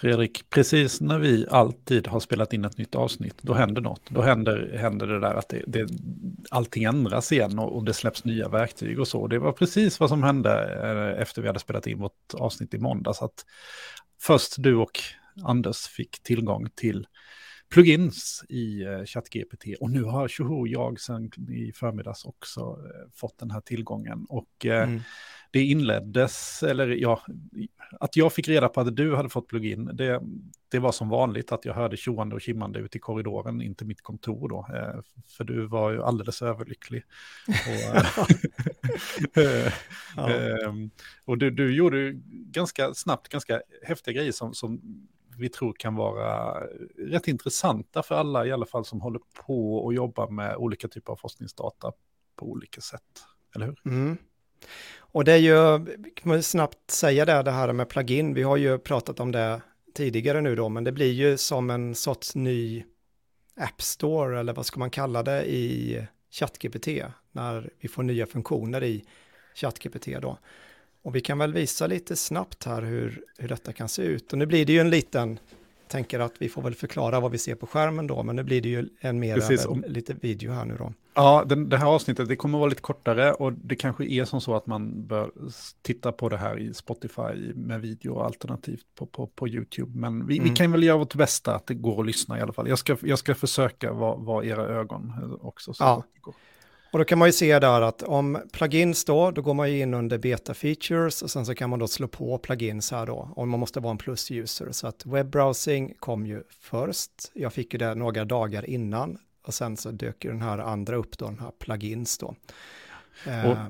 Fredrik, precis när vi alltid har spelat in ett nytt avsnitt, då händer något. Då händer, händer det där att det, det, allting ändras igen och, och det släpps nya verktyg och så. Det var precis vad som hände eh, efter vi hade spelat in vårt avsnitt i måndags. Att först du och Anders fick tillgång till plugins i eh, ChatGPT. Och nu har tjoho, jag sen i förmiddags också eh, fått den här tillgången. Och mm det inleddes, eller ja, att jag fick reda på att du hade fått plugin, det, det var som vanligt att jag hörde tjoande och kimmande ut i korridoren, inte mitt kontor då. för du var ju alldeles överlycklig. och, ja. Ehm, och du, du gjorde ganska snabbt ganska häftiga grejer som, som vi tror kan vara rätt intressanta för alla i alla fall som håller på och jobbar med olika typer av forskningsdata på olika sätt. Eller hur? Mm. Och det är ju, kan man snabbt säga det, det här med plugin, vi har ju pratat om det tidigare nu då, men det blir ju som en sorts ny App Store, eller vad ska man kalla det, i ChatGPT, när vi får nya funktioner i ChatGPT då. Och vi kan väl visa lite snabbt här hur, hur detta kan se ut. Och nu blir det ju en liten, tänker att vi får väl förklara vad vi ser på skärmen då, men nu blir det ju en mer, Precis, om, lite video här nu då. Ja, den, det här avsnittet det kommer vara lite kortare och det kanske är som så att man bör titta på det här i Spotify med video alternativt på, på, på YouTube. Men vi, mm. vi kan väl göra vårt bästa att det går att lyssna i alla fall. Jag ska, jag ska försöka vara, vara era ögon också. Så ja. Och då kan man ju se där att om plugins då, då går man ju in under beta features och sen så kan man då slå på plugins här då, om man måste vara en plus-user. Så att webbrowsing kom ju först, jag fick ju det några dagar innan och sen så dök ju den här andra upp då, den här plugins då. Och, eh,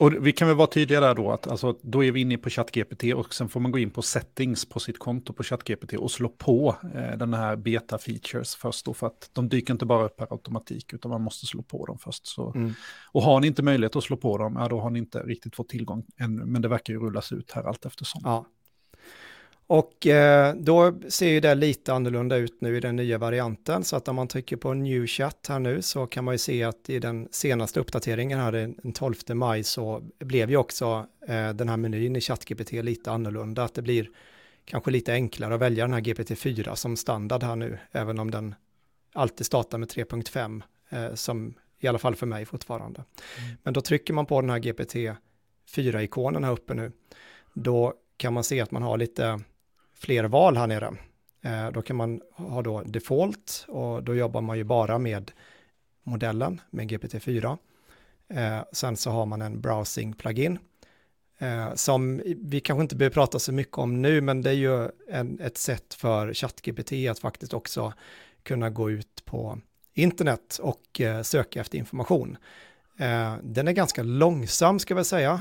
och vi kan väl vara tydliga där då, att alltså, då är vi inne på ChatGPT och sen får man gå in på settings på sitt konto på ChatGPT och slå på eh, den här beta features först då, för att de dyker inte bara upp per automatik, utan man måste slå på dem först. Så, mm. Och har ni inte möjlighet att slå på dem, ja, då har ni inte riktigt fått tillgång ännu, men det verkar ju rullas ut här allt eftersom. Ja, och eh, då ser ju det lite annorlunda ut nu i den nya varianten. Så att om man trycker på New Chat här nu så kan man ju se att i den senaste uppdateringen här den 12 maj så blev ju också eh, den här menyn i ChatGPT lite annorlunda. Att det blir kanske lite enklare att välja den här GPT-4 som standard här nu, även om den alltid startar med 3.5 eh, som i alla fall för mig fortfarande. Mm. Men då trycker man på den här GPT-4-ikonen här uppe nu. Då kan man se att man har lite fler val här nere. Eh, då kan man ha då default och då jobbar man ju bara med modellen med GPT-4. Eh, sen så har man en browsing plugin eh, som vi kanske inte behöver prata så mycket om nu, men det är ju en, ett sätt för ChatGPT att faktiskt också kunna gå ut på internet och eh, söka efter information. Eh, den är ganska långsam ska vi säga.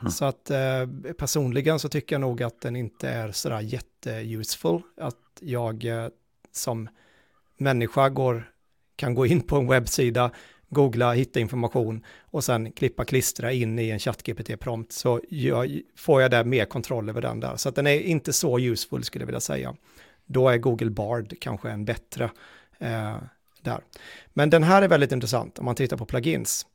Mm. Så att eh, personligen så tycker jag nog att den inte är sådär jätteuseful. Att jag eh, som människa går, kan gå in på en webbsida, googla, hitta information och sen klippa, klistra in i en ChatGPT-prompt så jag, får jag där mer kontroll över den där. Så att den är inte så useful skulle jag vilja säga. Då är Google Bard kanske en bättre eh, där. Men den här är väldigt intressant om man tittar på plugins.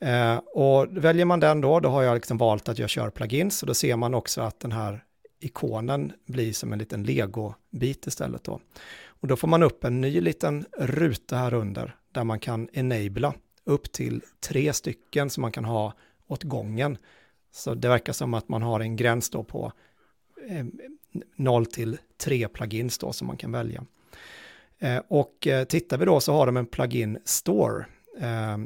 Eh, och väljer man den då, då har jag liksom valt att jag kör plugins och då ser man också att den här ikonen blir som en liten lego-bit istället då. Och då får man upp en ny liten ruta här under där man kan enabla upp till tre stycken som man kan ha åt gången. Så det verkar som att man har en gräns då på eh, 0 till 3 plugins då som man kan välja. Eh, och eh, tittar vi då så har de en plugin store. Eh,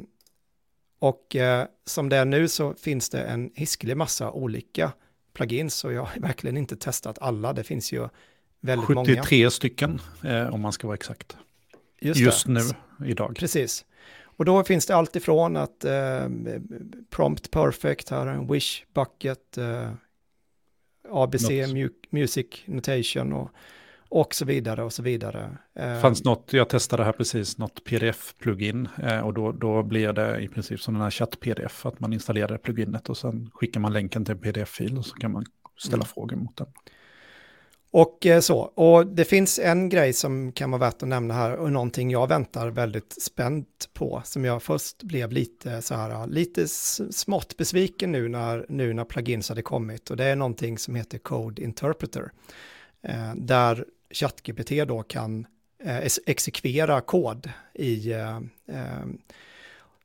och eh, som det är nu så finns det en hiskelig massa olika plugins och jag har verkligen inte testat alla. Det finns ju väldigt 73 många. 73 stycken eh, om man ska vara exakt. Just, Just nu, idag. Precis. Och då finns det allt ifrån att eh, Prompt Perfect, här en Wish Bucket, eh, ABC Music Notation och och så vidare och så vidare. Det eh, fanns något, jag testade här precis, något pdf-plugin eh, och då, då blir det i princip som den här chatt-pdf, att man installerar pluginet och sen skickar man länken till en pdf-fil och så kan man ställa mm. frågor mot den. Och eh, så, och det finns en grej som kan vara värt att nämna här och någonting jag väntar väldigt spänt på som jag först blev lite så här, lite smått besviken nu när, nu när plugins hade kommit och det är någonting som heter Code Interpreter. där ChatGPT då kan eh, exekvera kod i eh, eh,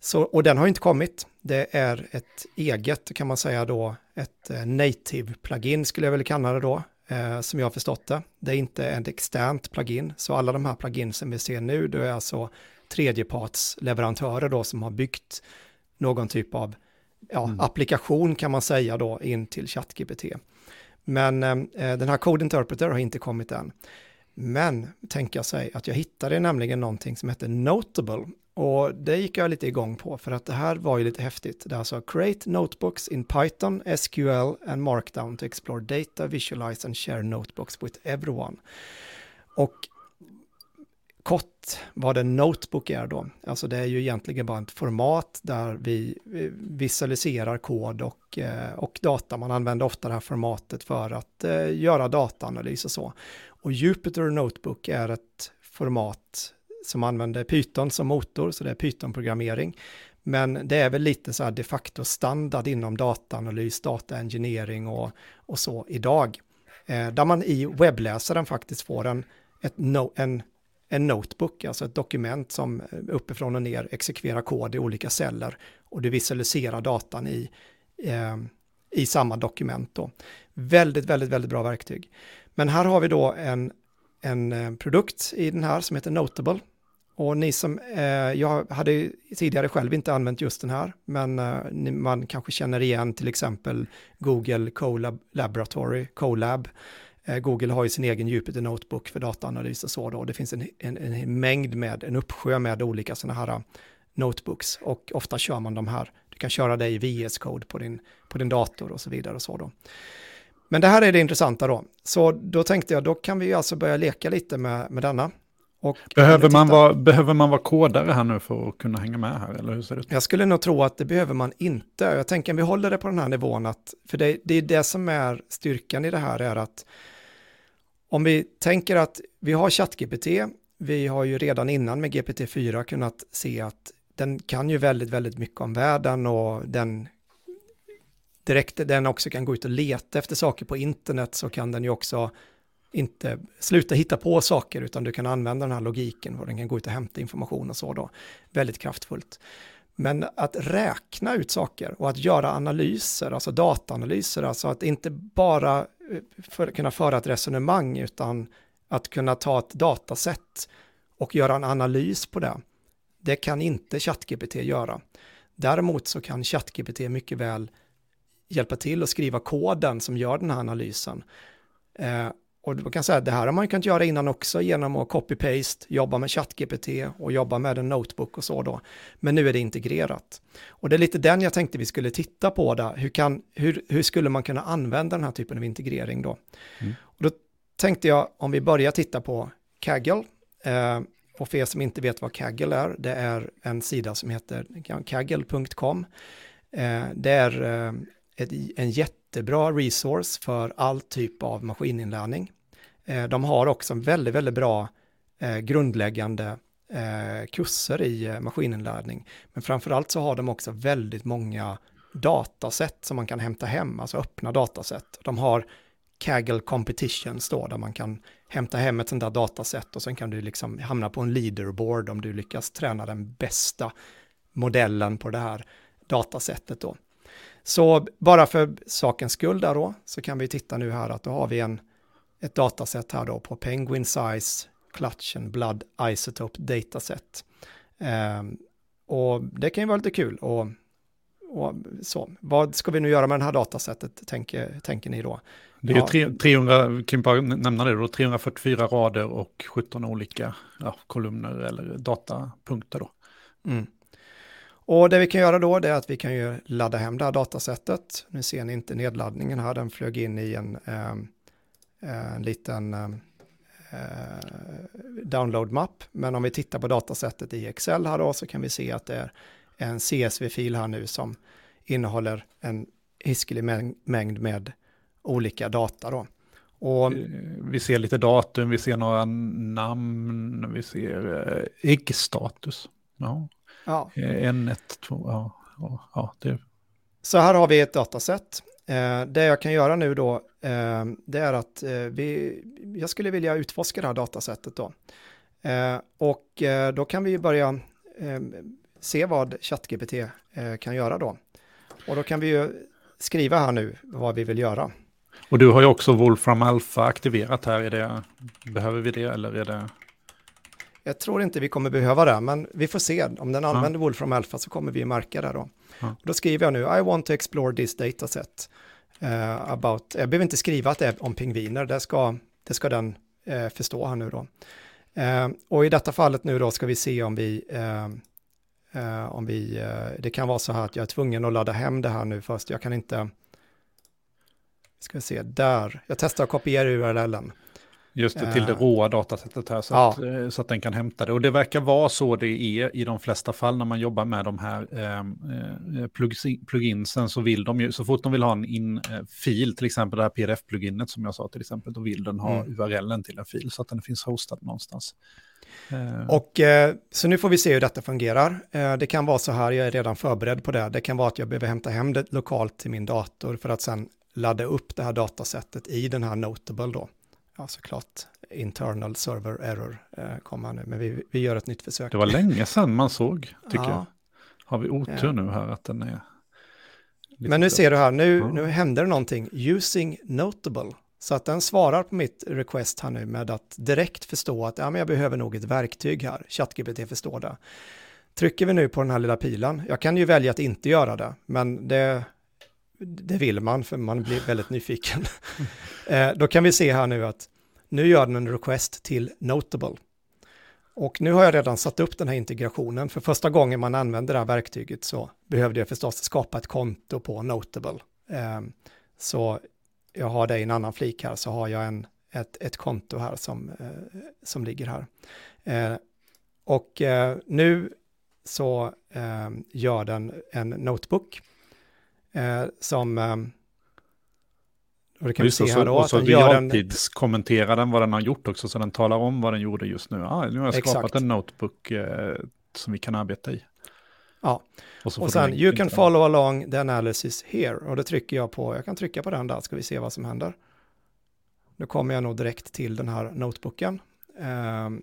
så, och den har inte kommit. Det är ett eget, kan man säga då, ett eh, native plugin skulle jag väl kalla det då, som jag har förstått det. Det är inte ett externt plugin, så alla de här pluginsen vi ser nu, det är alltså tredjepartsleverantörer då som har byggt någon typ av ja, mm. applikation kan man säga då in till ChatGPT. Men eh, eh, den här Code Interpreter har inte kommit än. Men tänker jag sig att jag hittade nämligen någonting som heter Notable och det gick jag lite igång på för att det här var ju lite häftigt. Det är alltså Create Notebooks in Python, SQL and Markdown to explore data, visualize and share notebooks with everyone. Och kort vad en notebook är då. Alltså det är ju egentligen bara ett format där vi visualiserar kod och, eh, och data. Man använder ofta det här formatet för att eh, göra dataanalys och så. Och Jupyter Notebook är ett format som använder Python som motor, så det är Python-programmering. Men det är väl lite så här de facto standard inom dataanalys, dataengineering och, och så idag. Eh, där man i webbläsaren faktiskt får en, ett no, en, en notebook, alltså ett dokument som eh, uppifrån och ner exekverar kod i olika celler och du visualiserar datan i, eh, i samma dokument. Då. Väldigt, väldigt, väldigt bra verktyg. Men här har vi då en, en eh, produkt i den här som heter Notable och ni som, eh, jag hade tidigare själv inte använt just den här, men eh, man kanske känner igen till exempel Google Colab Laboratory, Colab. Eh, Google har ju sin egen Jupyter Notebook för dataanalys och så då. Det finns en, en, en mängd med, en uppsjö med olika sådana här eh, notebooks och ofta kör man de här. Du kan köra det i VS Code på din, på din dator och så vidare och så då. Men det här är det intressanta då. Så då tänkte jag, då kan vi alltså börja leka lite med, med denna behöver, man vara, behöver man vara kodare här nu för att kunna hänga med här? Eller hur ser det ut? Jag skulle nog tro att det behöver man inte. Jag tänker att vi håller det på den här nivån. Att, för det, det är det som är styrkan i det här är att om vi tänker att vi har ChatGPT, vi har ju redan innan med GPT-4 kunnat se att den kan ju väldigt, väldigt mycket om världen och den direkt den också kan gå ut och leta efter saker på internet så kan den ju också inte sluta hitta på saker utan du kan använda den här logiken och den kan gå ut och hämta information och så då. Väldigt kraftfullt. Men att räkna ut saker och att göra analyser, alltså dataanalyser, alltså att inte bara eh, för, kunna föra ett resonemang utan att kunna ta ett datasätt och göra en analys på det. Det kan inte ChatGPT göra. Däremot så kan ChatGPT mycket väl hjälpa till att skriva koden som gör den här analysen. Eh, och du kan säga att det här har man kunnat göra innan också genom att copy-paste, jobba med ChatGPT och jobba med en notebook och så då. Men nu är det integrerat. Och det är lite den jag tänkte vi skulle titta på där. Hur, kan, hur, hur skulle man kunna använda den här typen av integrering då? Mm. Och då tänkte jag om vi börjar titta på Kaggle. Eh, och för er som inte vet vad Kaggle är, det är en sida som heter kaggle.com. Eh, det är eh, ett, en jättebra resource för all typ av maskininlärning. Eh, de har också väldigt, väldigt bra eh, grundläggande eh, kurser i maskininlärning. Men framförallt så har de också väldigt många datasätt som man kan hämta hem, alltså öppna datasätt. De har Kaggle Competitions då, där man kan hämta hem ett sånt där datasätt och sen kan du liksom hamna på en leaderboard om du lyckas träna den bästa modellen på det här datasättet då. Så bara för sakens skull där då, så kan vi titta nu här att då har vi en, ett dataset här då på Penguin Size Clutch and Blood Isotope Dataset. Um, och det kan ju vara lite kul och, och, så. Vad ska vi nu göra med det här datasättet, tänker, tänker ni då? Det är ja. ju 300, kan bara nämna det då, 344 rader och 17 olika ja, kolumner eller datapunkter då. Mm. Och det vi kan göra då är att vi kan ju ladda hem det här datasättet. Nu ser ni inte nedladdningen här, den flög in i en, eh, en liten eh, download-mapp. Men om vi tittar på datasättet i Excel här då så kan vi se att det är en CSV-fil här nu som innehåller en hiskelig mängd med olika data då. Och vi ser lite datum, vi ser några namn, vi ser äggstatus. Ja. Ja. Eh, en, ett, två, ja. ja, det. Så här har vi ett dataset. Eh, det jag kan göra nu då eh, det är att eh, vi, jag skulle vilja utforska det här datasättet då. Eh, och eh, då kan vi börja eh, se vad ChatGPT kan göra då. Och då kan vi ju skriva här nu vad vi vill göra. Och du har ju också Wolfram Alpha aktiverat här. Är det, behöver vi det eller är det? Jag tror inte vi kommer behöva det, men vi får se. Om den använder ja. Wolfram Alpha så kommer vi märka det då. Ja. Då skriver jag nu, I want to explore this dataset. Uh, about, jag behöver inte skriva att det är om pingviner, det ska, det ska den uh, förstå här nu då. Uh, och i detta fallet nu då ska vi se om vi, om vi, det kan vara så här att jag är tvungen att ladda hem det här nu först, jag kan inte, ska vi se, där, jag testar att kopiera URLen. Just det, till det eh. råa datasättet här så, ja. att, eh, så att den kan hämta det. Och det verkar vara så det är i de flesta fall när man jobbar med de här eh, eh pluginsen så vill de ju, så fort de vill ha en in-fil, till exempel det här pdf-pluginet som jag sa till exempel, då vill den ha mm. URLen till en fil så att den finns hostad någonstans. Och så nu får vi se hur detta fungerar. det kan vara så här, jag är redan förberedd på det. Det kan vara att jag behöver hämta hem det lokalt till min dator för att sen ladda upp det här datasättet i den här Notable då ja, såklart internal server error eh, komma nu, men vi, vi gör ett nytt försök. Det var länge sedan man såg, tycker ja. jag. Har vi otur nu här att den är... Men nu ser du här, nu, ja. nu händer det någonting. Using Notable. Så att den svarar på mitt request här nu med att direkt förstå att ja, men jag behöver nog ett verktyg här. ChatGPT förstår det. Trycker vi nu på den här lilla pilen, jag kan ju välja att inte göra det, men det, det vill man för man blir väldigt nyfiken. eh, då kan vi se här nu att nu gör den en request till Notable. Och nu har jag redan satt upp den här integrationen. För första gången man använder det här verktyget så behövde jag förstås skapa ett konto på Notable. Eh, så jag har det i en annan flik här så har jag en, ett, ett konto här som, eh, som ligger här. Ehm, och eh, nu så ehm, gör den en notebook eh, som eh, och det kan just vi se här då. Och så realtidskommenterar den vad den har gjort också, så den talar om vad den gjorde just nu. Ah, nu har jag Exakt. skapat en notebook eh, som vi kan arbeta i. Ja, och, och sen you can follow along the analysis here. Och det trycker jag på, jag kan trycka på den där, ska vi se vad som händer. Nu kommer jag nog direkt till den här notebooken. Um,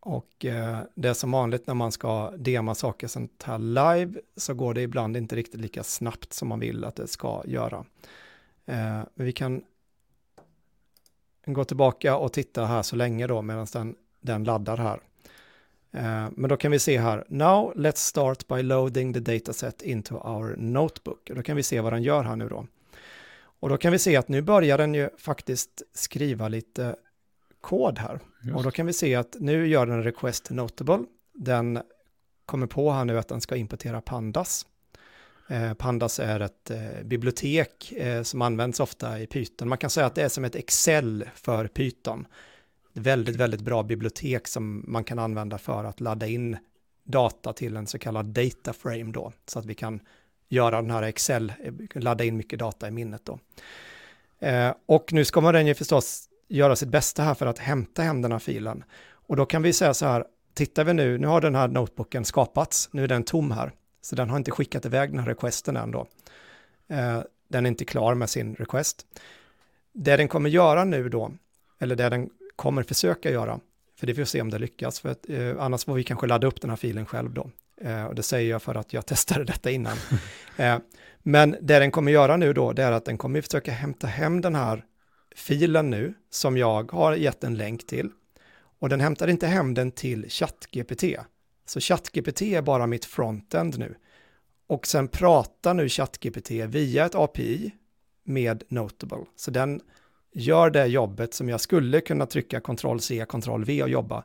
och eh, det är som vanligt när man ska dema saker sånt här live så går det ibland inte riktigt lika snabbt som man vill att det ska göra. Eh, men vi kan gå tillbaka och titta här så länge då medan den, den laddar här. Eh, men då kan vi se här, now let's start by loading the dataset into our notebook. Och då kan vi se vad den gör här nu då. Och då kan vi se att nu börjar den ju faktiskt skriva lite kod här. Just. Och då kan vi se att nu gör den request notable. Den kommer på här nu att den ska importera pandas. Eh, pandas är ett eh, bibliotek eh, som används ofta i Python. Man kan säga att det är som ett Excel för Python. Väldigt, väldigt bra bibliotek som man kan använda för att ladda in data till en så kallad data frame då. Så att vi kan göra den här Excel, eh, ladda in mycket data i minnet då. Eh, och nu ska man den ju förstås göra sitt bästa här för att hämta hem den här filen. Och då kan vi säga så här, tittar vi nu, nu har den här notebooken skapats, nu är den tom här, så den har inte skickat iväg den här requesten än då. Eh, den är inte klar med sin request. Det den kommer göra nu då, eller det den kommer försöka göra, för det får vi se om det lyckas, för att, eh, annars får vi kanske ladda upp den här filen själv då. Eh, och det säger jag för att jag testade detta innan. Eh, men det den kommer göra nu då, det är att den kommer försöka hämta hem den här filen nu som jag har gett en länk till. Och den hämtar inte hem den till ChatGPT. Så ChatGPT är bara mitt frontend nu. Och sen pratar nu ChatGPT via ett API med Notable. Så den gör det jobbet som jag skulle kunna trycka Ctrl-C, Ctrl-V och jobba.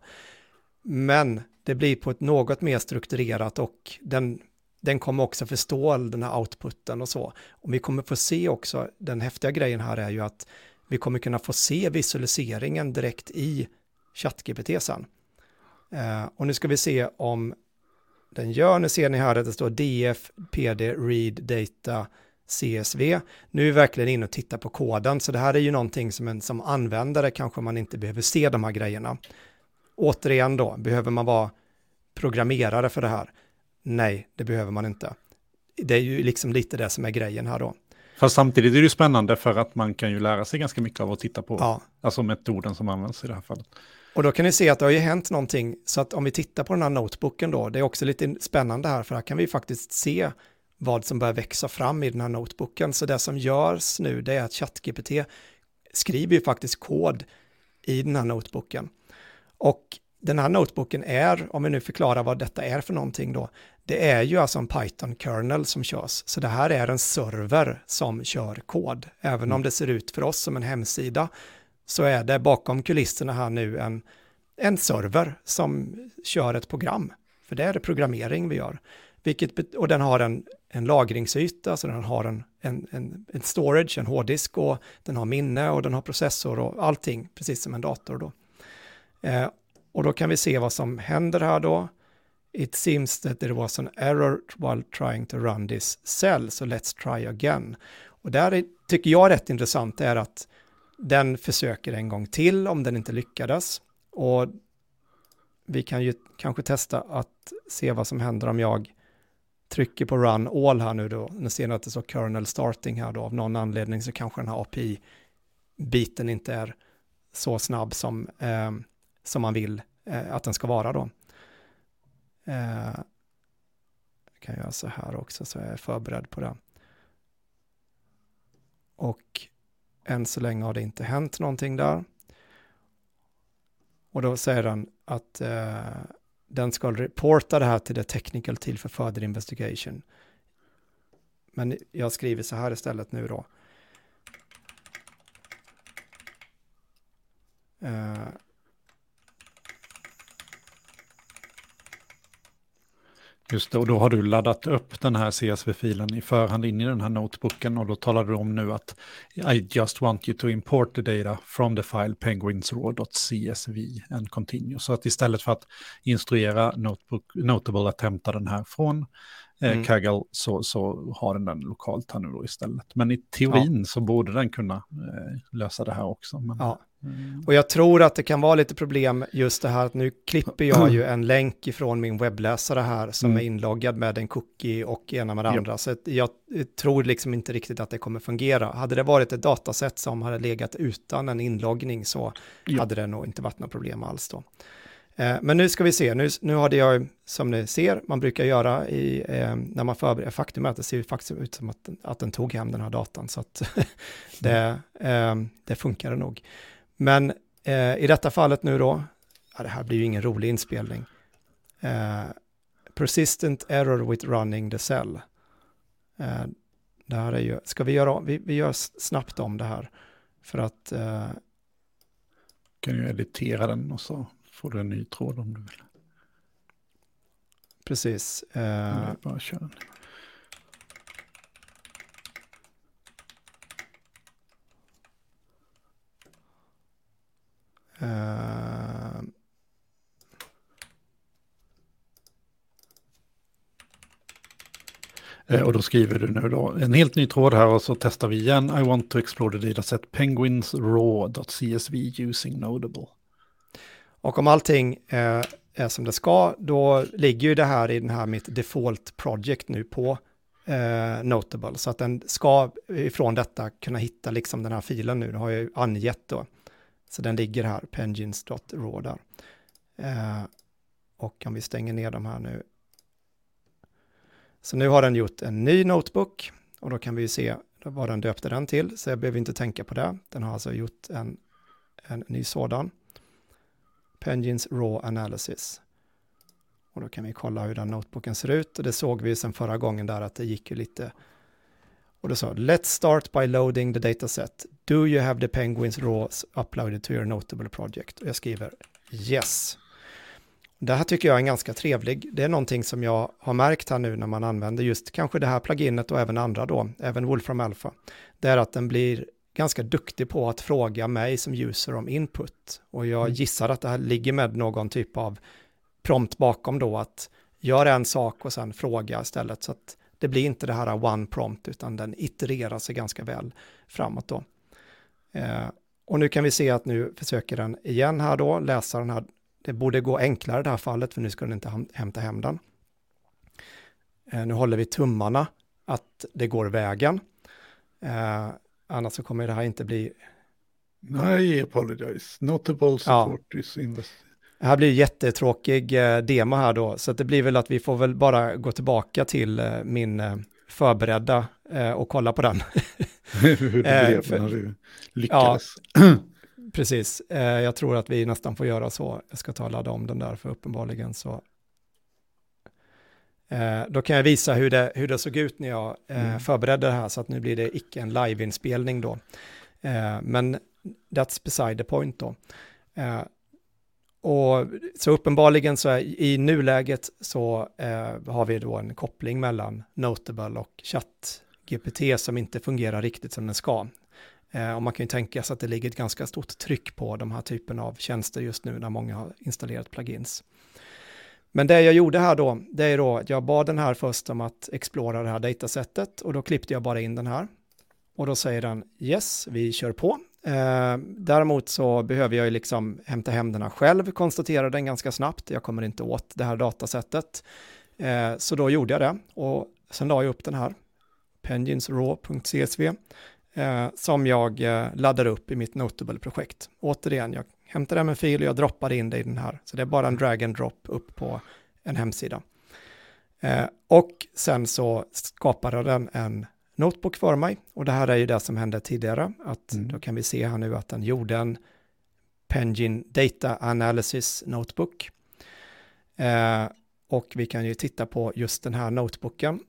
Men det blir på ett något mer strukturerat och den, den kommer också förstå den här outputen och så. Och vi kommer få se också, den häftiga grejen här är ju att vi kommer kunna få se visualiseringen direkt i ChatGPT sen. Eh, och nu ska vi se om den gör, nu ser ni här att det står DF, PD, Read, Data, CSV. Nu är vi verkligen inne och tittar på koden, så det här är ju någonting som en som användare kanske man inte behöver se de här grejerna. Återigen då, behöver man vara programmerare för det här? Nej, det behöver man inte. Det är ju liksom lite det som är grejen här då. Fast samtidigt är det ju spännande för att man kan ju lära sig ganska mycket av att titta på, Ja, alltså metoden som används i det här fallet. och då kan ni se att det har ju hänt någonting. Så att om vi tittar på den här notebooken då, det är också lite spännande här, för här kan vi faktiskt se vad som börjar växa fram i den här notebooken. Så det som görs nu, det är att ChatGPT skriver ju faktiskt kod i den här notebooken. Och den här notebooken är, om vi nu förklarar vad detta är för någonting då, det är ju alltså en Python-kernel som körs. Så det här är en server som kör kod. Även om det ser ut för oss som en hemsida så är det bakom kulisserna här nu en, en server som kör ett program. För det är det programmering vi gör. Vilket, och den har en, en lagringsyta, så den har en, en, en, en storage, en hårddisk och den har minne och den har processor och allting, precis som en dator då. Eh, och då kan vi se vad som händer här då. It seems that there was an error while trying to run this cell, so let's try again. Och där är, tycker jag rätt intressant är att den försöker en gång till om den inte lyckades. Och vi kan ju kanske testa att se vad som händer om jag trycker på run all här nu då. Nu ser ni att det står kernel starting här då. Av någon anledning så kanske den här API-biten inte är så snabb som, eh, som man vill eh, att den ska vara då. Eh, jag kan göra så här också så jag är förberedd på det. Och än så länge har det inte hänt någonting där. Och då säger den att eh, den ska reporta det här till the technical till för further investigation. Men jag skriver så här istället nu då. Eh, Just det, och då har du laddat upp den här CSV-filen i förhand in i den här notebooken och då talar du om nu att I just want you to import the data from the file penguinsraw.csv and continue. Så att istället för att instruera notebook, Notable att hämta den här från eh, Mm. Kaggle så, så har den den lokalt här nu då istället. Men i teorin så borde den kunna eh, lösa det här också. Men, ja. Mm, Och jag tror att det kan vara lite problem just det här att nu klipper jag ju en länk ifrån min webbläsare här som Mm. är inloggad med en cookie och ena med det andra. Så att jag tror liksom inte riktigt att det kommer fungera. Hade det varit ett dataset som hade legat utan en inloggning så Ja. hade det nog inte varit något problem alls då. Eh, Men nu ska vi se, nu, nu hade jag, som ni ser, man brukar göra i, eh, när man förbereder, faktum är att det ser faktiskt ut som att, att den tog hem den här datan, så att det, eh, det funkade nog. Men eh, i detta fallet nu då, ja, det här blir ju ingen rolig inspelning. Eh, persistent error with running the cell. Eh, det här är ju, ska vi göra, vi, vi gör snabbt om det här. För att, eh, kan ju editera den och så får du en ny tråd om du vill. precis. Eh, bara den. Eh, eh, och då skriver du nu då en helt ny tråd här och så testar vi igen. I want to explore the dataset penguinsraw.csv using Notable. och om allting eh, är som det ska, då ligger ju det här i den här mitt default project nu på eh, Notable. Så att den ska ifrån detta kunna hitta liksom den här filen nu. Det har jag ju angett då. Så den ligger här, pengins.raw där. Eh, och om vi stänger ner de här nu. Så nu har den gjort en ny notebook och då kan vi ju se vad den döpte den till. Så jag behöver inte tänka på det. Den har alltså gjort en, en ny sådan. Pengins Raw Analysis. Och då kan vi kolla hur den notebooken ser ut. Och det såg vi ju sen förra gången där att det gick ju lite. Och då sa Let's start by loading the dataset. Do you have the Penguins Raws uploaded to your notable project? Och jag skriver Yes. Det här tycker jag är ganska trevlig. Det är någonting som jag har märkt här nu när man använder just kanske det här pluginet och även andra då, även Wolfram Alpha. Det är att den blir ganska duktig på att fråga mig som user om input. Och jag Mm. gissar att det här ligger med någon typ av prompt bakom då att gör en sak och sen fråga istället. Så att det blir inte det här one prompt utan den itererar sig ganska väl framåt då. Eh, och nu kan vi se att nu försöker den igen här då läsa den här. Det borde gå enklare i det här fallet för nu ska den inte hämta hem den. Eh, nu håller vi tummarna att det går vägen. Eh, annars så kommer det här inte bli... Nej, apologize. Notable support ja. is invested. Det här blir jättetråkig eh, demo här då, så det blir väl att vi får väl bara gå tillbaka till eh, min eh, förberedda och kolla på den. Hur det blev för, när du lyckades. Ja, precis, jag tror att vi nästan får göra så. Jag ska ta och ladda om den där, för uppenbarligen så då kan jag visa hur det, hur det såg ut när jag mm. förberedde det här, så att nu blir det icke en liveinspelning då. men that's beside the point då. Och så uppenbarligen så är, i nuläget så eh, har vi då en koppling mellan Notable och ChatGPT som inte fungerar riktigt som den ska. Eh, och man kan ju tänka sig att det ligger ett ganska stort tryck på de här typen av tjänster just nu när många har installerat plugins. Men det jag gjorde här då, det är då att jag bad den här först om att explora det här datasättet och då klippte jag bara in den här. Och då säger den yes, vi kör på. Eh, däremot så behöver jag ju liksom hämta hem den här själv, konstatera den ganska snabbt. Jag kommer inte åt det här datasättet. Eh, så då gjorde jag det och sen la jag upp den här, penginsraw.csv, eh, som jag eh, laddade upp i mitt Notable-projekt. Återigen, jag hämtar hem en fil och jag droppar in det i den här. Så det är bara en drag and drop upp på en hemsida. Eh, och sen så skapade den en notebook för mig. Och det här är ju det som hände tidigare, att mm. då kan vi se här nu att den gjorde en Pengin Data Analysis Notebook. Eh, och vi kan ju titta på just den här notebooken.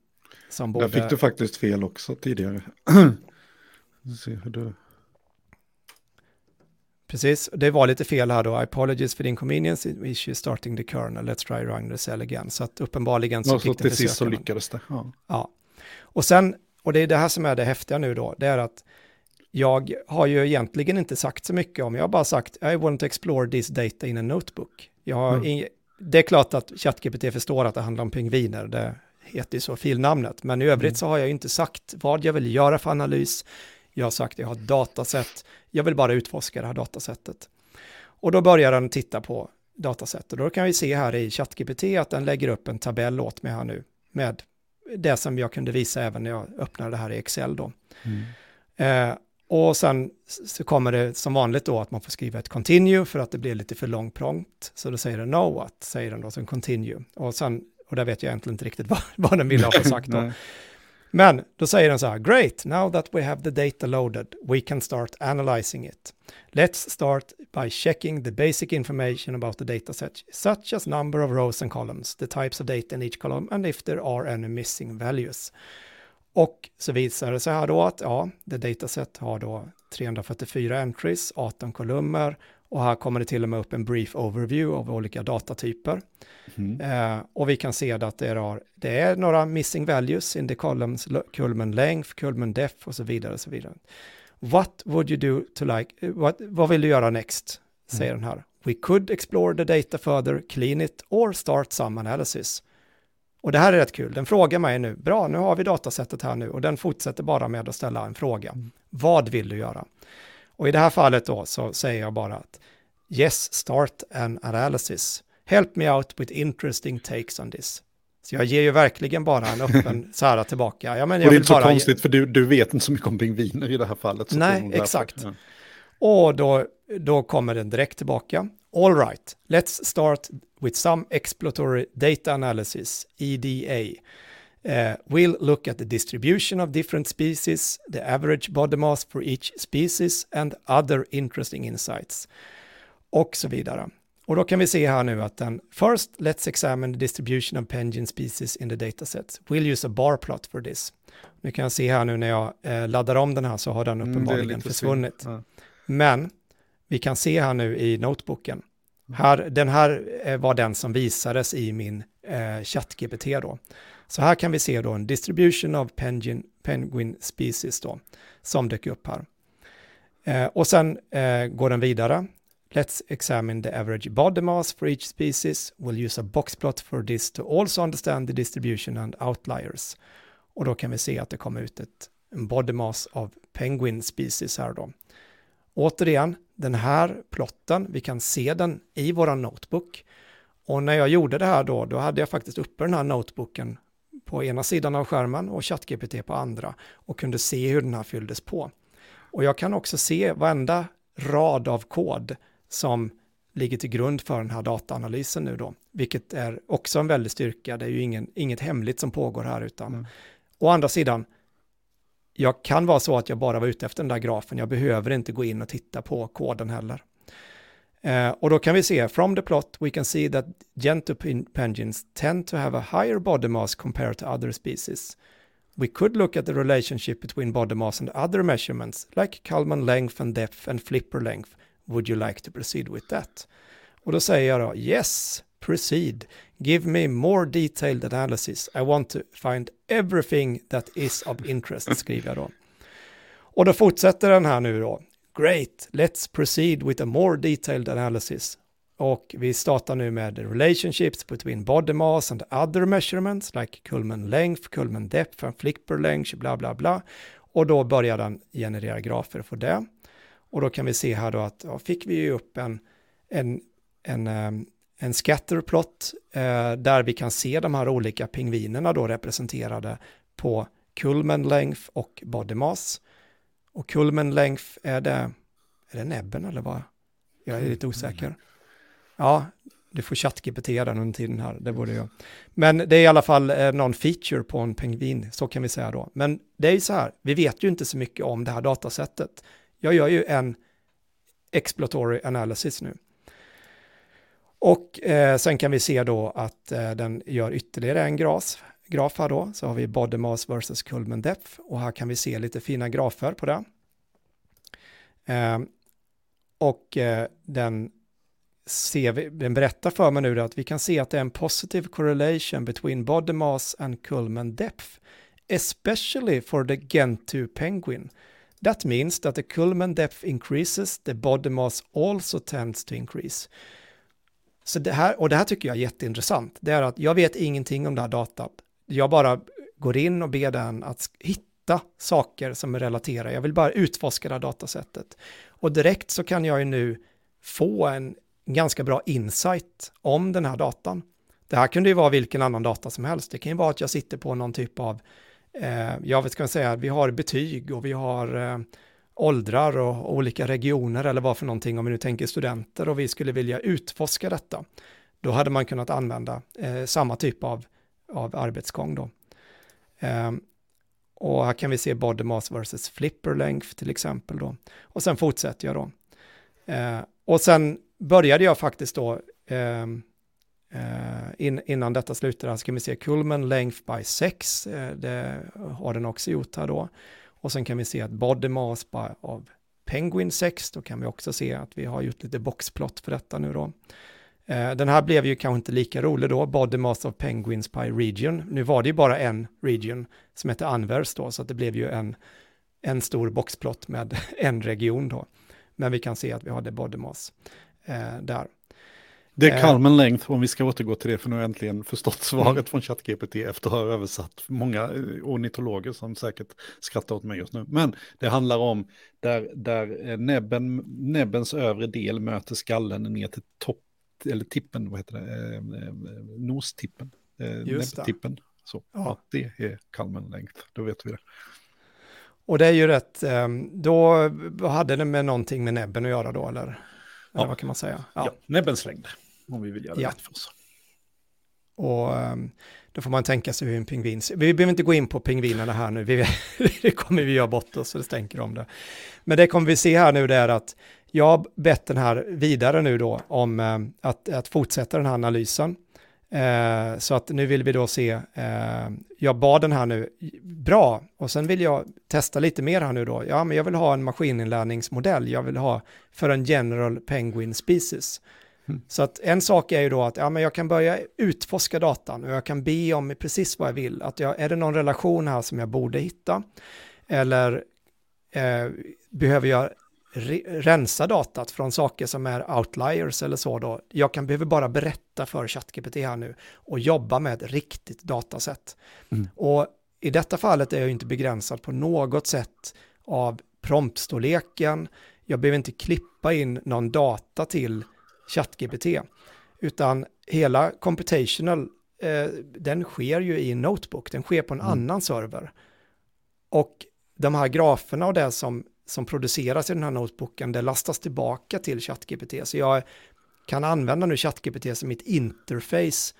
Som både... Där fick du faktiskt fel också tidigare. se hur du... Precis, det var lite fel här då. Apologies for the inconvenience, issue starting the kernel, let's try running the cell again. Så att uppenbarligen så ja, fick så till sist så lyckades det. Ja. ja. Och sen och det är det här som är det häftiga nu då, det är att jag har ju egentligen inte sagt så mycket om, jag har bara sagt I want to explore this data in a notebook. Mm. det är klart att ChatGPT förstår att det handlar om pingviner, det heter ju så filnamnet, men i övrigt mm. så har jag ju inte sagt vad jag vill göra för analys. Jag har sagt att jag har datasätt, jag vill bara utforska det här datasättet. Och då börjar den titta på datasättet. Då kan vi se här i ChatGPT att den lägger upp en tabell åt mig här nu med det som jag kunde visa även när jag öppnade det här i Excel då. Mm. Eh, och sen så kommer det som vanligt då att man får skriva ett continue för att det blir lite för lång prompt. Så då säger den no what, säger den då som continue. Och sen, och där vet jag egentligen inte riktigt vad, vad den vill ha sagt då. Men då säger den så här, great, now that we have the data loaded, we can start analyzing it. Let's start by checking the basic information about the dataset, such as number of rows and columns, the types of data in each column and if there are any missing values. Och så visar det sig här då att ja, the dataset har då 344 entries, 18 kolumner och här kommer det till och med upp en brief overview av olika datatyper. Mm. Eh, och vi kan se att det är, det är några missing values in the columns, column length, column depth och så vidare. Och så vidare. What would you do to like, what, vad vill du göra next? Säger mm. den här. We could explore the data further, clean it or start some analysis. Och det här är rätt kul. Den frågar mig nu, bra, nu har vi datasättet här nu och den fortsätter bara med att ställa en fråga. Mm. Vad vill du göra? Och i det här fallet då så säger jag bara att yes, start an analysis. Help me out with interesting takes on this. Så jag ger ju verkligen bara en öppen så här tillbaka. Ja, men jag och det är inte så konstigt för du, du vet inte så mycket om pingviner i det här fallet. Nej, exakt. Ja. Och då, då kommer den direkt tillbaka. All right, let's start with some exploratory data analysis, EDA. Uh, we'll look at the distribution of different species, the average body mass for each species and other interesting insights. Och så vidare. Och då kan vi se här nu att den first let's examine the distribution of penguin species in the dataset. We'll use a bar plot for this. Nu kan jag se här nu när jag eh, laddar om den här så har den mm, uppenbarligen mm, försvunnit. Ja. Men vi kan se här nu i notebooken. Här, den här eh, var den som visades i min eh, ChatGPT då. Så här kan vi se då en distribution of penguin, penguin species då, som dök upp här. Eh, och sen eh, går den vidare. Let's examine the average body mass for each species. We'll use a box plot for this to also understand the distribution and outliers. Och då kan vi se att det kommer ut ett, en body mass av penguin species här då. Återigen, den här plotten, vi kan se den i våran notebook. Och när jag gjorde det här då, då hade jag faktiskt uppe den här notebooken på ena sidan av skärmen och ChatGPT på andra och kunde se hur den här fylldes på. Och jag kan också se varenda rad av kod som ligger till grund för den här dataanalysen nu då, vilket är också en väldig styrka. Det är ju ingen, inget hemligt som pågår här, utan mm. å andra sidan, jag kan vara så att jag bara var ute efter den där grafen. Jag behöver inte gå in och titta på koden heller. Uh, och då kan vi se, from the plot we can see that gentoo penguins tend to have a higher body mass compared to other species. We could look at the relationship between body mass and other measurements, like Kalman length and depth and flipper length. Would you like to proceed with that? Och då säger jag då, yes, proceed. Give me more detailed analysis. I want to find everything that is of interest, skriver jag då. Och då fortsätter den här nu då. Great, let's proceed with a more detailed analysis. Och vi startar nu med relationships between body mass and other measurements like kulmen length, kulmen depth and flipper length, bla bla bla. Och då börjar den generera grafer för det. Och då kan vi se här då att ja, fick vi ju upp en, en, en, ehm, en scatterplot eh, där vi kan se de här olika pingvinerna då representerade på kulmen length och body mass. Och Kullman length, är det, är det näbben eller vad? Jag är lite osäker. Ja, du får ChatGPT den under tiden här, det borde jag. Men det är i alla fall eh, någon feature på en pingvin, så kan vi säga då. Men det är ju så här, vi vet ju inte så mycket om det här datasättet. Jag gör ju en exploratory analysis nu. Och eh, sen kan vi se då att eh, den gör ytterligare en graf, graf här då. Så har vi body mass versus Kullman depth och här kan vi se lite fina grafer på det. Eh, och eh, den, ser vi, den berättar för mig nu att vi kan se att det är en positive correlation between body mass and Culmen depth, especially for the Gentoo penguin. That means that the Culmen depth increases, the body mass also tends to increase. Så det här, och det här tycker jag är jätteintressant. Det är att jag vet ingenting om det här datat. Jag bara går in och ber den att hitta saker som är relaterade. Jag vill bara utforska det här datasättet. Och direkt så kan jag ju nu få en ganska bra insight om den här datan. Det här kunde ju vara vilken annan data som helst. Det kan ju vara att jag sitter på någon typ av eh, jag ska säga, vi har betyg och vi har eh, åldrar och olika regioner eller vad för någonting, om vi nu tänker studenter och vi skulle vilja utforska detta, då hade man kunnat använda eh, samma typ av, av arbetsgång då. Eh, och här kan vi se body mass versus flipper length till exempel då. Och sen fortsätter jag då. Eh, och sen började jag faktiskt då ehm, Eh, in, innan detta slutar ska vi se Kullman length by 6, eh, det har den också gjort här då. Och sen kan vi se att body mass by, av Penguin 6, då kan vi också se att vi har gjort lite boxplot för detta nu då. Eh, den här blev ju kanske inte lika rolig då, body mass of penguins by region. Nu var det ju bara en region som heter Anvers då, så det blev ju en, en stor boxplot med en region då. Men vi kan se att vi har det body mass eh, där. Det är Kalmen eh. Length, om vi ska återgå till det, för nu har jag äntligen förstått svaret mm. från ChatGPT efter att ha översatt många eh, ornitologer som säkert skrattar åt mig just nu. Men det handlar om där, där näbben, näbbens övre del möter skallen ner till topp, eller tippen, vad heter det, eh, nostippen, näbbtippen. Så, ja. ja. det är Kalmen Length, då vet vi det. Och det är ju rätt, då hade det med någonting med näbben att göra då, eller? Eller ja. vad kan man säga? Ja, ja näbbens längd om vi vill göra ja. rätt för oss. Och då får man tänka sig hur en pingvin ser Vi behöver inte gå in på pingvinerna här nu, vi, det kommer vi göra bort oss så det stänker om det. Men det kommer vi se här nu det är att jag har bett den här vidare nu då om um, att, att fortsätta den här analysen. Uh, så att nu vill vi då se, uh, jag bad den här nu, bra, och sen vill jag testa lite mer här nu då. Ja, men jag vill ha en maskininlärningsmodell, jag vill ha för en general penguin species. Mm. Så att en sak är ju då att ja, men jag kan börja utforska datan och jag kan be om precis vad jag vill. Att jag, är det någon relation här som jag borde hitta? Eller eh, behöver jag rensa datat från saker som är outliers eller så då? Jag kan behöva bara berätta för ChatGPT här nu och jobba med ett riktigt datasätt. Mm. Och i detta fallet är jag inte begränsad på något sätt av promptstorleken. Jag behöver inte klippa in någon data till ChatGPT, utan hela computational eh, den sker ju i en notebook, den sker på en mm. annan server. Och de här graferna och det som, som produceras i den här notebooken, det lastas tillbaka till ChatGPT. Så jag kan använda nu ChatGPT som mitt interface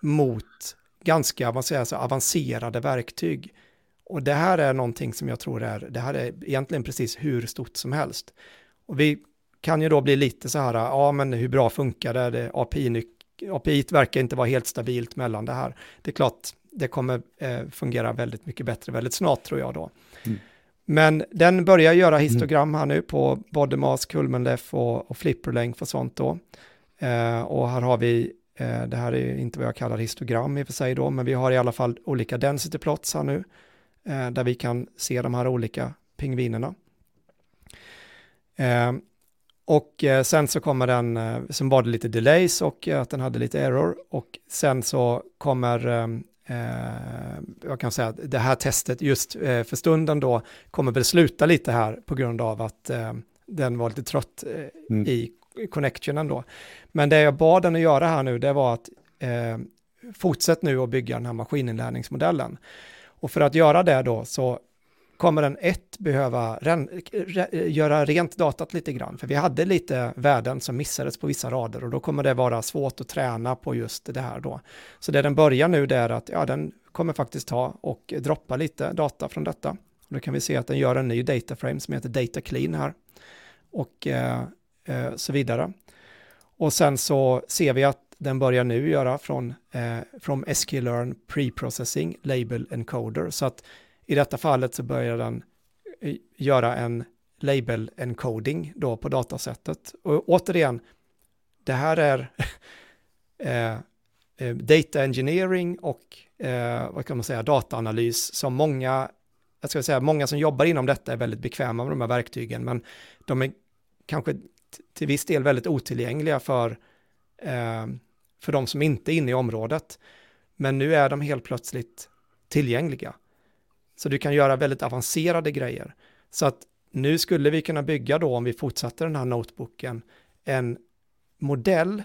mot ganska vad säger, så avancerade verktyg. Och det här är någonting som jag tror är, det här är egentligen precis hur stort som helst. Och vi kan ju då bli lite så här, ja men hur bra funkar det, det API, API verkar inte vara helt stabilt mellan det här. Det är klart, det kommer eh, fungera väldigt mycket bättre väldigt snart tror jag då. Mm. Men den börjar göra mm. histogram här nu på BodyMask, Kulmenlef och, och Flipperlength och sånt då. Eh, och här har vi, eh, det här är inte vad jag kallar histogram i och för sig då, men vi har i alla fall olika density plots här nu, eh, där vi kan se de här olika pingvinerna. Eh, och eh, sen så kommer den, eh, sen var det lite delays och att den hade lite error och sen så kommer jag kan säga att det här testet just eh, för stunden då kommer väl sluta lite här på grund av att eh, den var lite trött eh, mm. i connectionen då. Men det jag bad den att göra här nu, det var att eh, fortsätt nu att bygga den här maskininlärningsmodellen. Och för att göra det då så kommer den ett behöva ren, re, göra rent datat lite grann, för vi hade lite värden som missades på vissa rader och då kommer det vara svårt att träna på just det här då. Så det den börjar nu det är att ja, den kommer faktiskt ta och droppa lite data från detta. då kan vi se att den gör en ny dataframe som heter data clean här och eh, eh, så vidare. Och sen så ser vi att den börjar nu göra från, eh, från sklearn preprocessing label encoder så att i detta fallet så börjar den eh, göra en label encoding då på datasättet. Och återigen, det här är eh, eh, data engineering och eh, vad kan man säga, dataanalys som många, jag ska säga, många som jobbar inom detta är väldigt bekväma med de här verktygen, men de är kanske till viss del väldigt otillgängliga för, eh, för de som inte är inne i området. Men nu är de helt plötsligt tillgängliga. Så du kan göra väldigt avancerade grejer. Så att nu skulle vi kunna bygga då, om vi fortsätter den här notebooken, en modell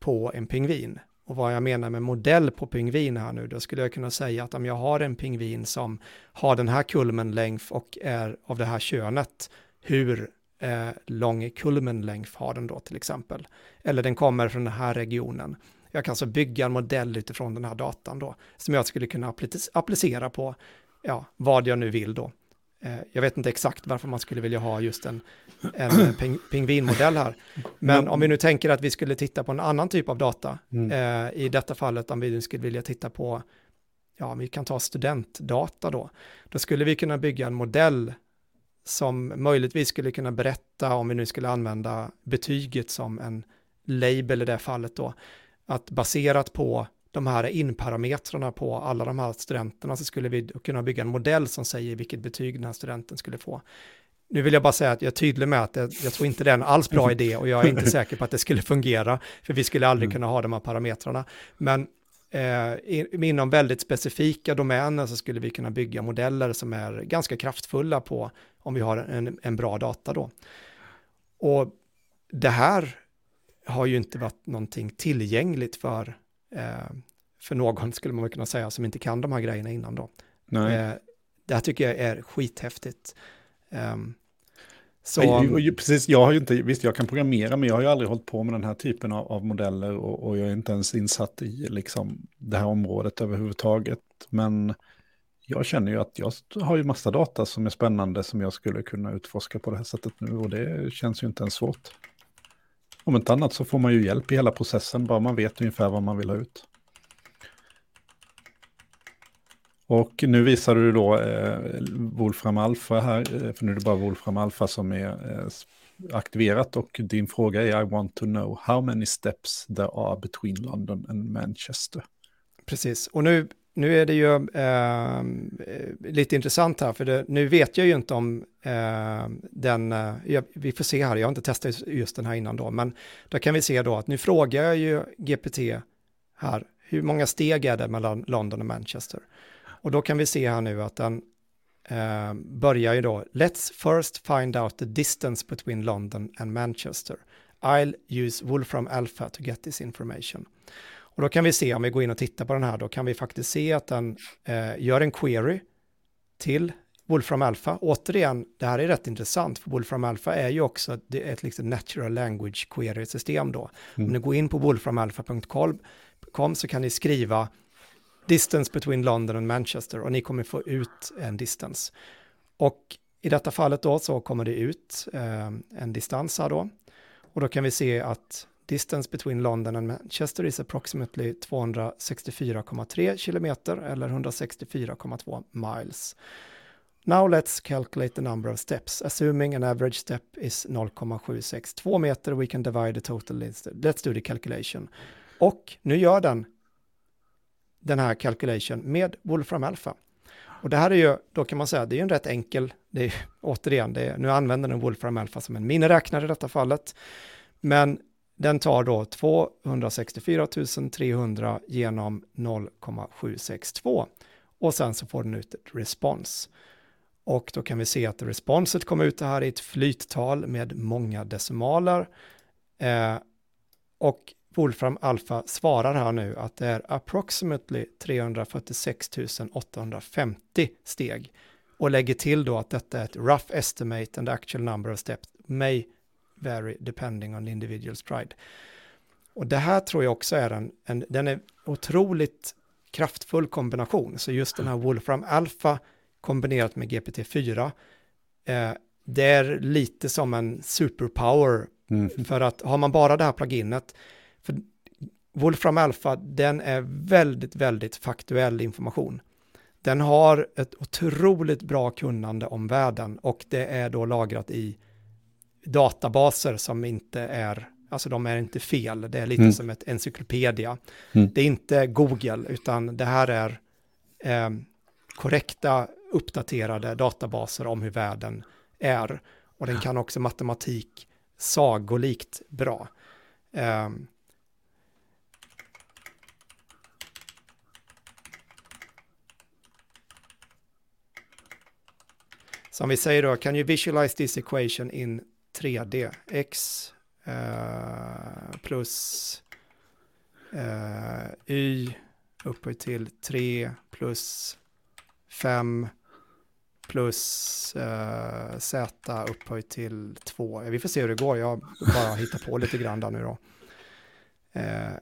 på en pingvin. Och vad jag menar med modell på pingvin här nu, då skulle jag kunna säga att om jag har en pingvin som har den här kulmenlängd och är av det här könet, hur eh, lång kulmenlängd har den då till exempel? Eller den kommer från den här regionen. Jag kan alltså bygga en modell utifrån den här datan då, som jag skulle kunna applicera på ja, vad jag nu vill då. Eh, jag vet inte exakt varför man skulle vilja ha just en, en ping, pingvinmodell här. Men om vi nu tänker att vi skulle titta på en annan typ av data, mm. eh, i detta fallet om vi nu skulle vilja titta på, ja, vi kan ta studentdata då, då skulle vi kunna bygga en modell som möjligtvis skulle kunna berätta om vi nu skulle använda betyget som en label i det fallet då, att baserat på de här inparametrarna på alla de här studenterna så skulle vi kunna bygga en modell som säger vilket betyg den här studenten skulle få. Nu vill jag bara säga att jag är tydlig med att jag, jag tror inte det är en alls bra idé och jag är inte säker på att det skulle fungera, för vi skulle aldrig mm. kunna ha de här parametrarna. Men eh, inom väldigt specifika domäner så skulle vi kunna bygga modeller som är ganska kraftfulla på om vi har en, en bra data då. Och det här har ju inte varit någonting tillgängligt för för någon, skulle man kunna säga, som inte kan de här grejerna innan då. Nej. Eh, det här tycker jag är skithäftigt. Um, så... Precis, jag har ju inte, visst jag kan programmera, men jag har ju aldrig hållit på med den här typen av, av modeller och, och, jag är inte ens insatt i liksom, det här området överhuvudtaget. Men jag känner ju att jag har ju massa data som är spännande som jag skulle kunna utforska på det här sättet nu och det känns ju inte ens svårt. Om inte annat så får man ju hjälp i hela processen, bara man vet ungefär vad man vill ha ut. Och nu visar du då eh, Wolfram Alpha här, eh, för nu är det bara Wolfram Alpha som är eh, aktiverat och din fråga är I want to know how many steps there are between London and Manchester. Precis, och nu nu är det ju ehm, eh, lite intressant här, för det, nu vet jag ju inte om eh, den, eh, vi får se här, jag har inte testat just den här innan då, men då kan vi se då att nu frågar jag ju GPT här, hur många steg är det mellan London och Manchester? Och då kan vi se här nu att den eh, börjar ju då, let's first find out the distance between London and Manchester. I'll use Wolfram Alpha to get this information. Och då kan vi se, om vi går in och tittar på den här, då kan vi faktiskt se att den eh, gör en query till Wolfram Alpha. Återigen, det här är rätt intressant, för Wolfram Alpha är ju också ett, ett liksom natural language query-system då. Mm. Om ni går in på wolframalpha.com så kan ni skriva distance between London and Manchester och ni kommer få ut en distance. Och i detta fallet då så kommer det ut eh, en distans här då. Och då kan vi se att distance between London and Manchester is approximately 264,3 kilometer eller 164,2 miles. Now let's calculate the number of steps. Assuming an average step is 0,762 meter, we can divide the total instead. Let's do the calculation. Och nu gör den den här calculation med Wolfram Alpha. Och det här är ju, då kan man säga, det är ju en rätt enkel, det är, återigen, det är, nu använder den Wolfram Alpha som en miniräknare i detta fallet, men den tar då 264 300 genom 0,762 och sen så får den ut ett respons. Och då kan vi se att responset kommer ut det här i ett flyttal med många decimaler. Eh, och Wolfram Alpha svarar här nu att det är approximately 346 850 steg och lägger till då att detta är ett rough estimate and the actual number of steps may vary depending on the individual stride. Och det här tror jag också är en, en den är otroligt kraftfull kombination. Så just den här Wolfram Alpha kombinerat med GPT-4, eh, det är lite som en superpower. Mm. För att har man bara det här pluginet, för Wolfram Alpha, den är väldigt, väldigt faktuell information. Den har ett otroligt bra kunnande om världen och det är då lagrat i databaser som inte är, alltså de är inte fel, det är lite mm. som ett encyklopedia. Mm. Det är inte Google, utan det här är eh, korrekta, uppdaterade databaser om hur världen är. Och den kan också matematik sagolikt bra. Eh, Som vi säger då, can you visualize this equation in 3D? X eh, plus eh, y upphöjt till 3 plus 5 plus eh, z upphöjt till 2. Vi får se hur det går, jag bara hittar på lite grann där nu då. Eh,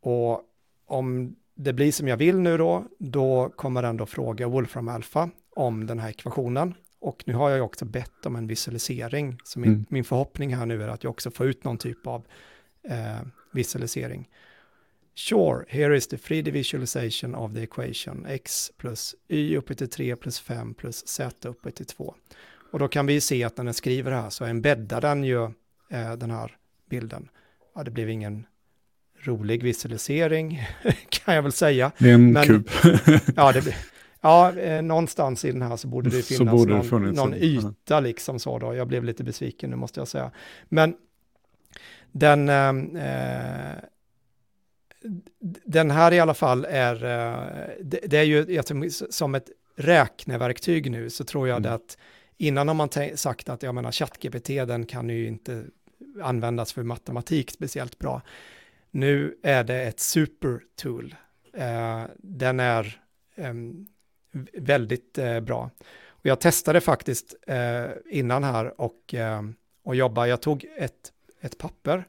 och om det blir som jag vill nu då, då kommer den då fråga Wolfram Alpha om den här ekvationen. Och nu har jag också bett om en visualisering, så min, mm. min förhoppning här nu är att jag också får ut någon typ av eh, visualisering. Sure, here is the 3D visualization of the equation x plus y upphöjt till 3 plus 5 plus z upphöjt till 2. Och då kan vi se att när den skriver här så embäddar den ju eh, den här bilden. Ja, det blev ingen rolig visualisering kan jag väl säga. Det är en Men, kub. ja, det, Ja, eh, någonstans i den här så borde det finnas borde någon, funnits, någon yta liksom så då. Jag blev lite besviken nu måste jag säga. Men den, eh, den här i alla fall är, eh, det, det, är ju som ett räkneverktyg nu så tror jag mm. det att innan har man sagt att jag menar ChatGPT den kan ju inte användas för matematik speciellt bra. Nu är det ett supertool. Eh, den är um, väldigt eh, bra. Och jag testade faktiskt eh, innan här och, eh, och jobba. Jag tog ett, ett papper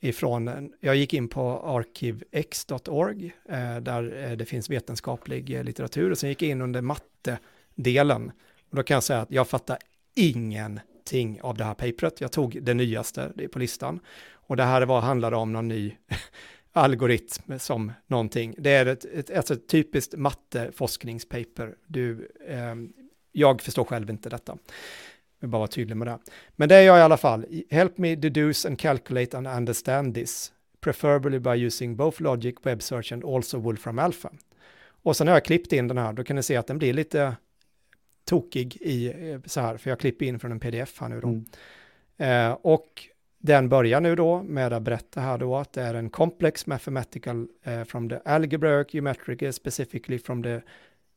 ifrån, jag gick in på arkivex.org eh, där eh, det finns vetenskaplig eh, litteratur och sen gick jag in under matte-delen. Och då kan jag säga att jag fattar ingenting av det här papret. Jag tog det nyaste det på listan. Och det här var, handlade om någon ny algoritm som någonting. Det är ett, ett, alltså ett typiskt matteforskningspaper. Du, eh, jag förstår själv inte detta. Jag vill bara vara tydlig med det. Men det är jag i alla fall. Help me deduce and calculate and understand this. Preferably by using both logic, web search and also Wolfram Alpha. Och sen har jag klippt in den här, då kan ni se att den blir lite tokig i eh, så här, för jag klipper in från en pdf här nu då. Mm. Eh, och den börjar nu då med att berätta här då att det är en complex mathematical uh, from the algebraic geometric specifically from the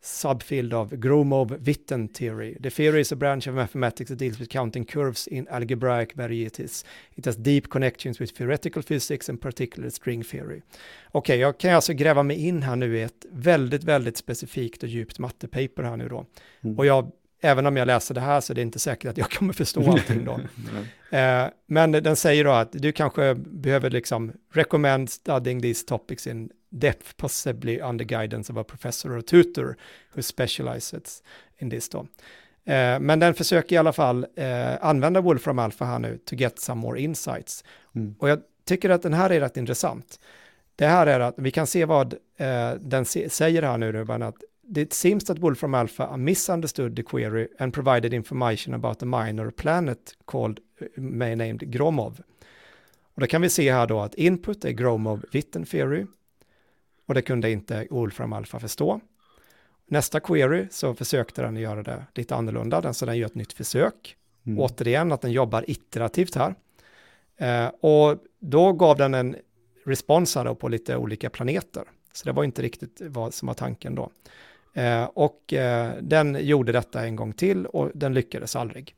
subfield of Gromov-Witten theory. The theory is a branch of mathematics that deals with counting curves in algebraic varieties. It has deep connections with theoretical physics and particular string theory. Okej, okay, jag kan alltså gräva mig in här nu i ett väldigt, väldigt specifikt och djupt mattepaper här nu då. Mm. Och jag, även om jag läser det här så är det inte säkert att jag kommer förstå allting då. eh, men den säger då att du kanske behöver liksom recommend studying these topics in depth, possibly under guidance of a professor or tutor who specializes in this då. Eh, men den försöker i alla fall eh, använda Wolfram Alpha här nu to get some more insights. Mm. Och jag tycker att den här är rätt intressant. Det här är att vi kan se vad den säger här nu, Ruben, att it seems that Wolfram Alpha misunderstood the query and provided information about a minor planet called, may named Gromov. Och då kan vi se här då att input är Gromov-Witten theory och det kunde inte Wolfram Alpha förstå. Nästa query så försökte den göra det lite annorlunda, den, så den gör ett nytt försök. Mm. Återigen att den jobbar iterativt här. Eh, och då gav den en respons här på lite olika planeter. Så det var inte riktigt vad som var tanken då. Eh, och eh, den gjorde detta en gång till och den lyckades aldrig.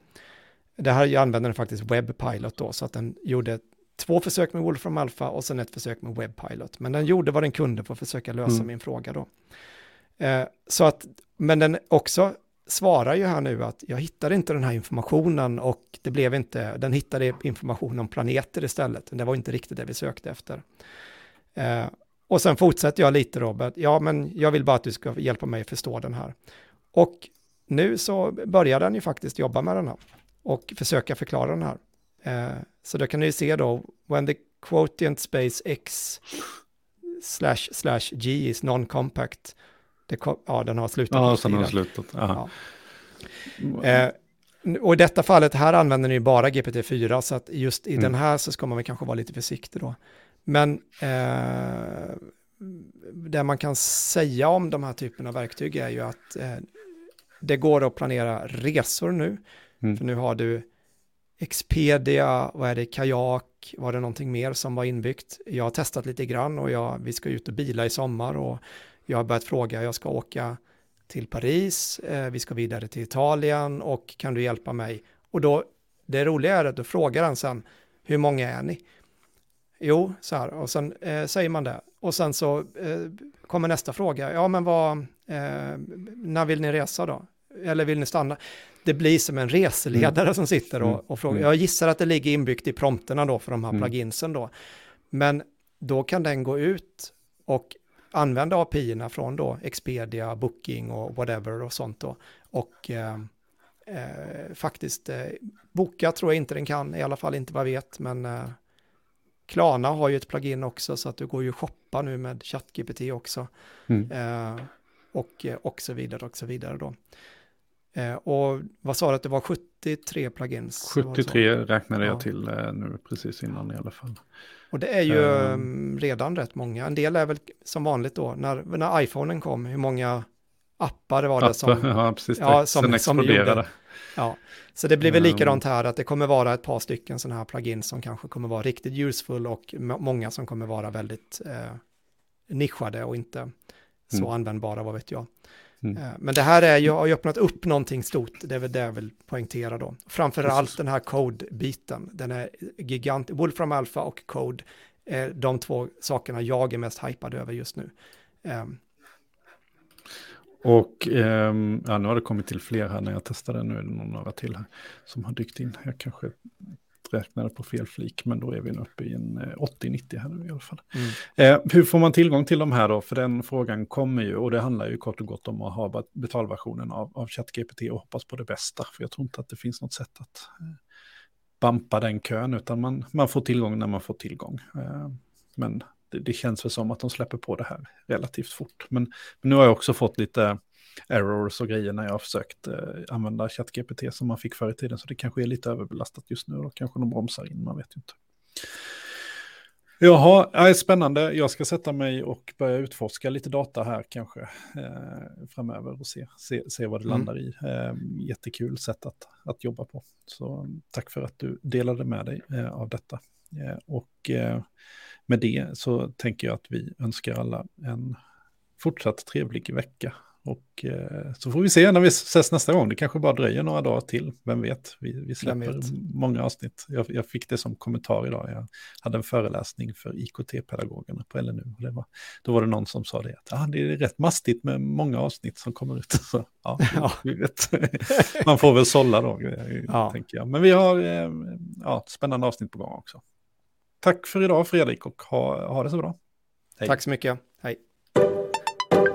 Det här använde den faktiskt WebPilot då, så att den gjorde två försök med Wolfram Alpha och sen ett försök med WebPilot. Men den gjorde vad den kunde för att försöka lösa mm. min fråga då. Eh, så att, men den också svarar ju här nu att jag hittade inte den här informationen och det blev inte, den hittade information om planeter istället. Det var inte riktigt det vi sökte efter. Och sen fortsätter jag lite då, ja men jag vill bara att du ska hjälpa mig förstå den här. Och nu så börjar den ju faktiskt jobba med den här och försöka förklara den här. Eh, så då kan ni se då, when the quotient space x slash slash g is non-compact, ja den har slutat. Ja, sen har slutat. Ja. Eh, och i detta fallet, här använder ni bara GPT-4, så att just i mm. den här så ska man väl kanske vara lite försiktig då. Men eh, det man kan säga om de här typerna av verktyg är ju att eh, det går att planera resor nu. Mm. För nu har du Expedia, vad är det, Kajak, var det någonting mer som var inbyggt? Jag har testat lite grann och jag, vi ska ut och bila i sommar och jag har börjat fråga, jag ska åka till Paris, eh, vi ska vidare till Italien och kan du hjälpa mig? Och då, det roliga är att du frågar den sen, hur många är ni? Jo, så här, och sen eh, säger man det. Och sen så eh, kommer nästa fråga, ja men vad, eh, när vill ni resa då? Eller vill ni stanna? det blir som en reseledare mm. som sitter och, mm. och frågar. Mm. Jag gissar att det ligger inbyggt i prompterna då för de här mm. pluginsen då. Men då kan den gå ut och använda API-erna från då Expedia, Booking och whatever och sånt då. Och eh, eh, faktiskt eh, boka tror jag inte den kan, i alla fall inte vad jag vet, men eh, Klarna har ju ett plugin också så att du går ju shoppa nu med ChatGPT också. Mm. Eh, och, och så vidare och så vidare då. Eh, och vad sa du att det var 73 plugins? 73 räknade jag ja. till eh, nu precis innan i alla fall. Och det är ju um, redan rätt många. En del är väl som vanligt då, när, när iPhonen kom, hur många appar var det som, ja, precis, ja, som, som gjorde. Ja, så det blir väl likadant här, att det kommer vara ett par stycken sådana här plugins som kanske kommer vara riktigt useful och många som kommer vara väldigt eh, nischade och inte så mm. användbara, vad vet jag. Mm. Eh, men det här är ju, har ju öppnat upp någonting stort, det är väl det jag vill poängtera då. Framförallt den här code-biten, den är gigant, Wolfram Alpha och Code, är de två sakerna jag är mest hypad över just nu. Um. Och um, ja, nu har det kommit till fler här när jag testade, nu är det några till här som har dykt in. Jag kanske räknade på fel flik, men då är vi uppe i en 80-90 eh, här nu i alla fall. Mm. Eh, hur får man tillgång till de här då? För den frågan kommer ju, och det handlar ju kort och gott om att ha betalversionen av, av ChatGPT och hoppas på det bästa. För jag tror inte att det finns något sätt att eh, bampa den kön, utan man, man får tillgång när man får tillgång. Eh, men det, det, känns väl som att de släpper på det här relativt fort. Men, men nu har jag också fått lite errors och grejer när jag har försökt eh, använda ChatGPT som man fick förr i tiden. Så det kanske är lite överbelastat just nu och kanske de bromsar in, man vet ju inte. Jaha, ja, spännande. Jag ska sätta mig och börja utforska lite data här kanske eh, framöver och se, se, se vad det mm. landar i. Eh, jättekul sätt att, att jobba på. Så tack för att du delade med dig eh, av detta. Eh, och eh, med det så tänker jag att vi önskar alla en fortsatt trevlig vecka Och eh, så får vi se när vi ses nästa gång. Det kanske bara dröjer några dagar till. Vem vet? Vi, vi släpper vet. många avsnitt. Jag, jag, fick det som kommentar idag. Jag hade en föreläsning för IKT-pedagogerna på LNU. Och det var, då var det någon som sa det. Att ah, det är rätt mastigt med många avsnitt som kommer ut. Så, ja, ja. Vet. Man får väl sålla då, ja. tänker jag. Men vi har eh, ja, spännande avsnitt på gång också. Tack för idag Fredrik och ha, ha det så bra. Hej. Tack så mycket. Hej.